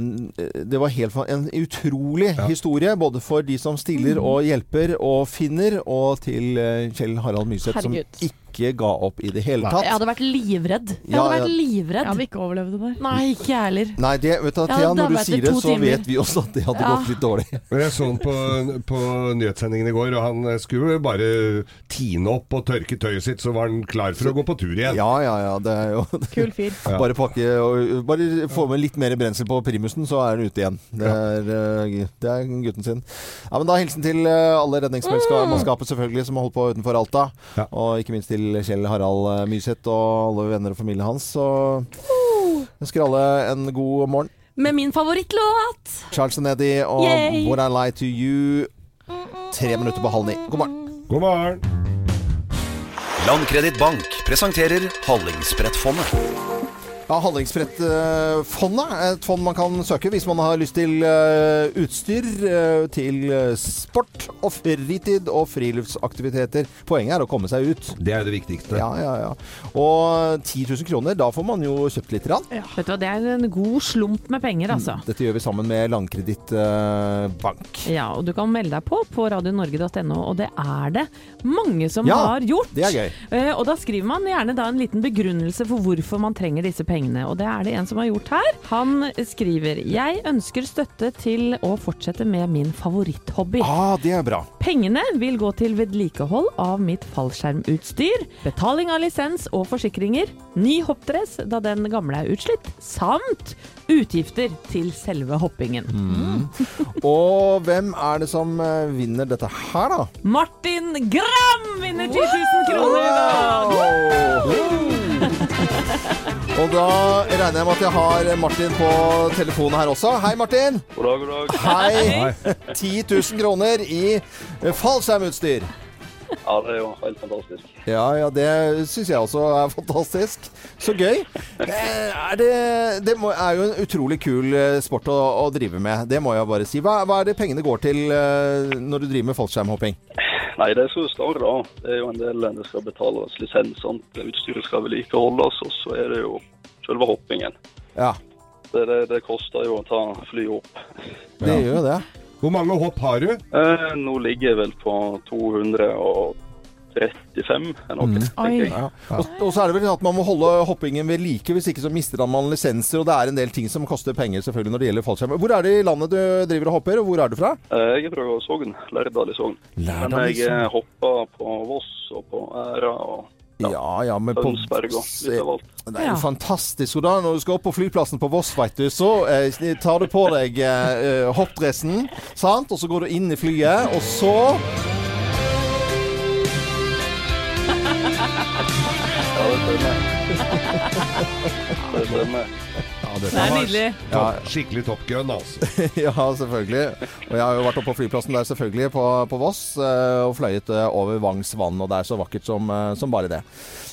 Det var helt en utrolig historie, både for de som stiller
Mm.
og hjelper og finner, og til Kjell Harald Myseth, som
Herregud.
Ikke ga opp i det hele tatt.
Jeg hadde vært livredd. Jeg
Ja,
hadde vært livredd.
Jeg hadde ikke overlevd det der.
Nei, ikke jeg heller.
Nei, det, vet du, Thea, når du sier det, så
timer.
vet vi også at det hadde
Ja.
gått litt dårlig.
Men jeg så han på, på nyhetssendingen i går, og han skulle bare tine opp og tørke tøyet sitt, så var han klar for å gå på tur igjen.
Ja, ja, ja. Det er jo
Kul fyr.
Bare pakke og Bare få med litt mer brensel på primusen, så er han ute igjen. Det er, eh, det er gutten sin. Ja, men Da hilsen til eh, alle redningsmannskapet selvfølgelig som har holdt på utenfor Alta.
Ja.
Og ikke minst til Kjell Harald Myseth og alle venner og familien hans. Og ønsker alle en god morgen.
Med min favorittlåt.
Charles Nedi og
Yay!
Would I Lie To You. Tre minutter på halv ni. God morgen.
God morgen!
Landkredittbank presenterer Hallingsbrettfondet.
Ja, Handlingsbrettfondet er et fond man kan søke hvis man har lyst til eh, utstyr eh, til eh, sport og fritid og friluftsaktiviteter. Poenget er å komme seg ut.
Det er det viktigste.
Ja, ja, ja. Og 10 000 kroner, da får man jo kjøpt litt. Rann.
Vet du hva, Det er en god slump med penger, altså.
Dette gjør vi sammen med Landkreditt eh, Bank.
Ja, og du kan melde deg på på radionorge.no, og det er det mange som
Ja,
har gjort.
Det er gøy.
Eh, og da skriver man gjerne da en liten begrunnelse for hvorfor man trenger disse pengene. Og det er det en som har gjort her. Han skriver Jeg ønsker støtte til å fortsette med min favoritthobby.
Ah, det er bra.
Pengene vil gå til vedlikehold av mitt fallskjermutstyr, betaling av lisens og forsikringer, ny hoppdress da den gamle er utslitt, samt utgifter til selve hoppingen.
Og hvem er det som eh, vinner dette her, da?
Martin Gram vinner 10 000 kroner i dag!
Og da regner jeg med at jeg har Martin på telefonen her også. Hei, Martin.
God dag, god dag.
Hei. 10 000 kroner i fallskjermutstyr.
Ja, det er jo helt fantastisk.
Ja, ja, det syns jeg også er fantastisk. Så gøy. Eh, Er det, det må, er jo en utrolig kul eh, sport å, å drive med. Det må jeg bare si. Hva, hva er det pengene går til eh, når du driver med fallskjermhopping?
Nei, det er så større da. Det er jo en del det skal betales lisens, utstyret skal vedlikeholdes, og så er det jo selve hoppingen.
Ja,
Det, det, det koster jo å ta flyet opp.
det
Ja.
gjør det.
Hvor mange hopp har du?
Eh, nå ligger jeg vel på 235 eller noe,
Mm.
tenker jeg.
Ja. Og, og så er det vel at man må holde hoppingen ved like, hvis ikke så mister man lisenser. Og det er en del ting som koster penger selvfølgelig når det gjelder fallskjerm. Hvor er det i landet du driver og hopper, og hvor er du fra?
Eh, jeg er fra Sogn, Lærdal i Sogn. Men jeg eh, hopper på Voss og på Æra og
Ja, ja, men på
alt.
Det er jo fantastisk. Og da når du skal opp på flyplassen på Voss, vet du, så eh, tar du på deg eh, hoppdressen, sant? Og så går du inn i flyet, og så
det stemmer. Det stemmer.
Ja,
Det er nydelig.
topp- Skikkelig Top Gun, altså.
Ja, selvfølgelig. Og jeg har jo vært oppe på flyplassen der selvfølgelig, på, på Voss, eh, og fløyet eh, over Vangs vann, og det er så vakkert som, eh, som bare det.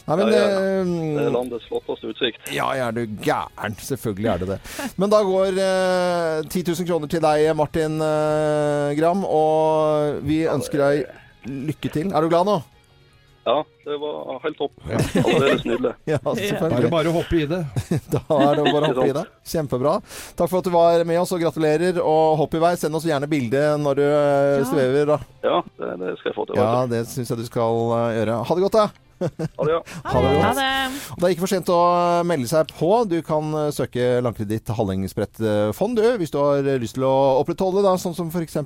Nei, men
Ja, ja, ja. Det er landets flotteste utsikt.
Ja, er du gæren. Selvfølgelig er det det. Men da går eh, 10 000 kroner til deg, Martin eh, Gram. Og vi ønsker deg lykke til. Er du glad nå?
Ja, det var helt topp. Aldeles nydelig.
Ja,
Bare
selvfølgelig.
bare hoppe i det.
Da er det bare å hoppe i det. Kjempebra. Takk for at du var med oss, og gratulerer. Og hopp i vei. Send oss gjerne bilde når du ja. svever. Da.
Ja, det, det skal jeg få til.
Ja, det syns jeg du skal eh, gjøre. Ha det godt, da.
Du. Ha det, ja.
Ha det
Ha det.
Det er ikke for sent å melde seg på. Du kan eh, søke Landkreditt Hallingsbrettfond, du, hvis du har lyst til å opprettholde, da, sånn som f.eks.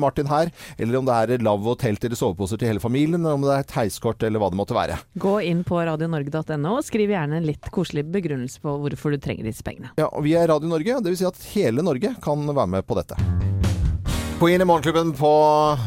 Martin her. Eller om det er lav og telt eller soveposer til hele familien, eller om det er et heiskort eller hva det måtte være.
Gå inn på radionorge.no og skriv gjerne en litt koselig begrunnelse på hvorfor du trenger disse pengene.
Ja, og Vi er Radio Norge, dvs. Si at hele Norge kan være med på dette. Queen i Morgenklubben på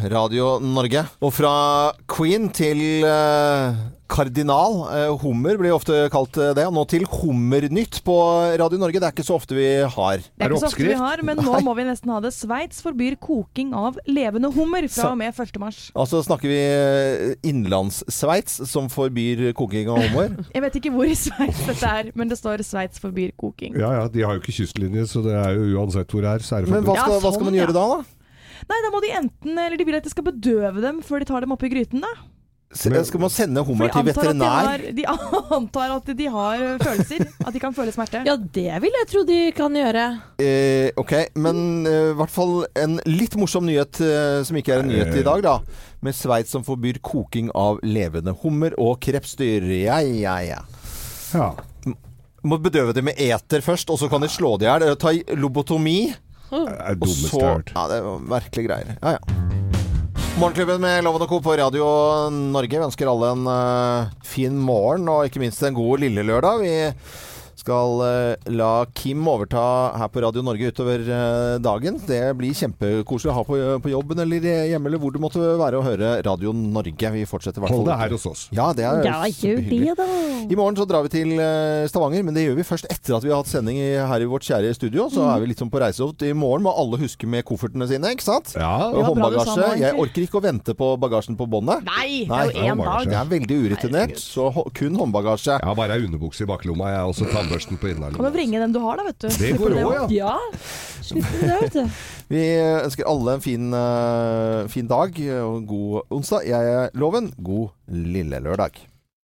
Radio Norge. Og fra Queen til eh, kardinal. Eh, hummer blir ofte kalt eh, det. Og nå til Hummernytt på Radio Norge. Det er ikke så ofte vi har.
Det er ikke så ofte vi har, men nå må vi nesten ha det. Sveits forbyr koking av levende hummer fra og med 1. mars.
Altså snakker vi eh, Innlandssveits, som forbyr koking av hummer.
Jeg vet ikke hvor i Sveits dette er, men det står 'Sveits forbyr koking'.
Ja ja, de har jo ikke kystlinje, så det er jo uansett hvor det er, så er det
Men hva
forbudt.
skal, hva skal
sånn,
man gjøre da? da?
Nei, da må de enten Eller de vil at de skal bedøve dem før de tar dem oppi gryten, da.
Skal man sende hummer til
veterinær? de, har, de antar at de har følelser. At de kan føle smerte.
Ja, det vil jeg tro de kan gjøre.
Eh, ok, men eh, i hvert fall en litt morsom nyhet eh, som ikke er en nyhet i dag, da. Med Sveits som forbyr koking av levende hummer og krepsdyr. Ja, ja, ja.
Ja.
Må bedøve det med eter først, og så kan de slå det i hjel. Eh, Ta lobotomi.
Det er det dummeste jeg har hørt.
Ja, det var merkelige greier. Ja, ja. Morgenklubben med Loven og Co. på Radio Norge. Vi ønsker alle en uh, fin morgen, og ikke minst en god lille lørdag. Vi skal eh, la Kim overta her på Radio Norge utover eh, dagen. Det blir kjempekoselig å ha på, på jobben eller hjemme eller hvor du måtte være og høre Radio Norge. Vi fortsetter i hvert fall.
Hold det her hos oss.
Ja, det er
Ja,
hyggelig.
det.
I morgen så drar vi til eh, Stavanger, men det gjør vi først etter at vi har hatt sending i, her i vårt kjære studio. Så er vi litt sånn på reise ut. I morgen må alle huske med koffertene sine, ikke sant?
Ja,
Og håndbagasje. Jeg orker ikke å vente på bagasjen på båndet.
Nei, det er jo én dag.
Det er veldig urutinert, så kun håndbagasje.
Jeg har bare ei underbukse i baklomma, jeg, og så tannbørsten på
Kan
jo
bringe den du har, da, vet du.
Det går òg, ja.
Ja, slipper det, vet du.
Vi ønsker alle en fin, eh, fin dag og god onsdag. Jeg er Loven. God lille lørdag.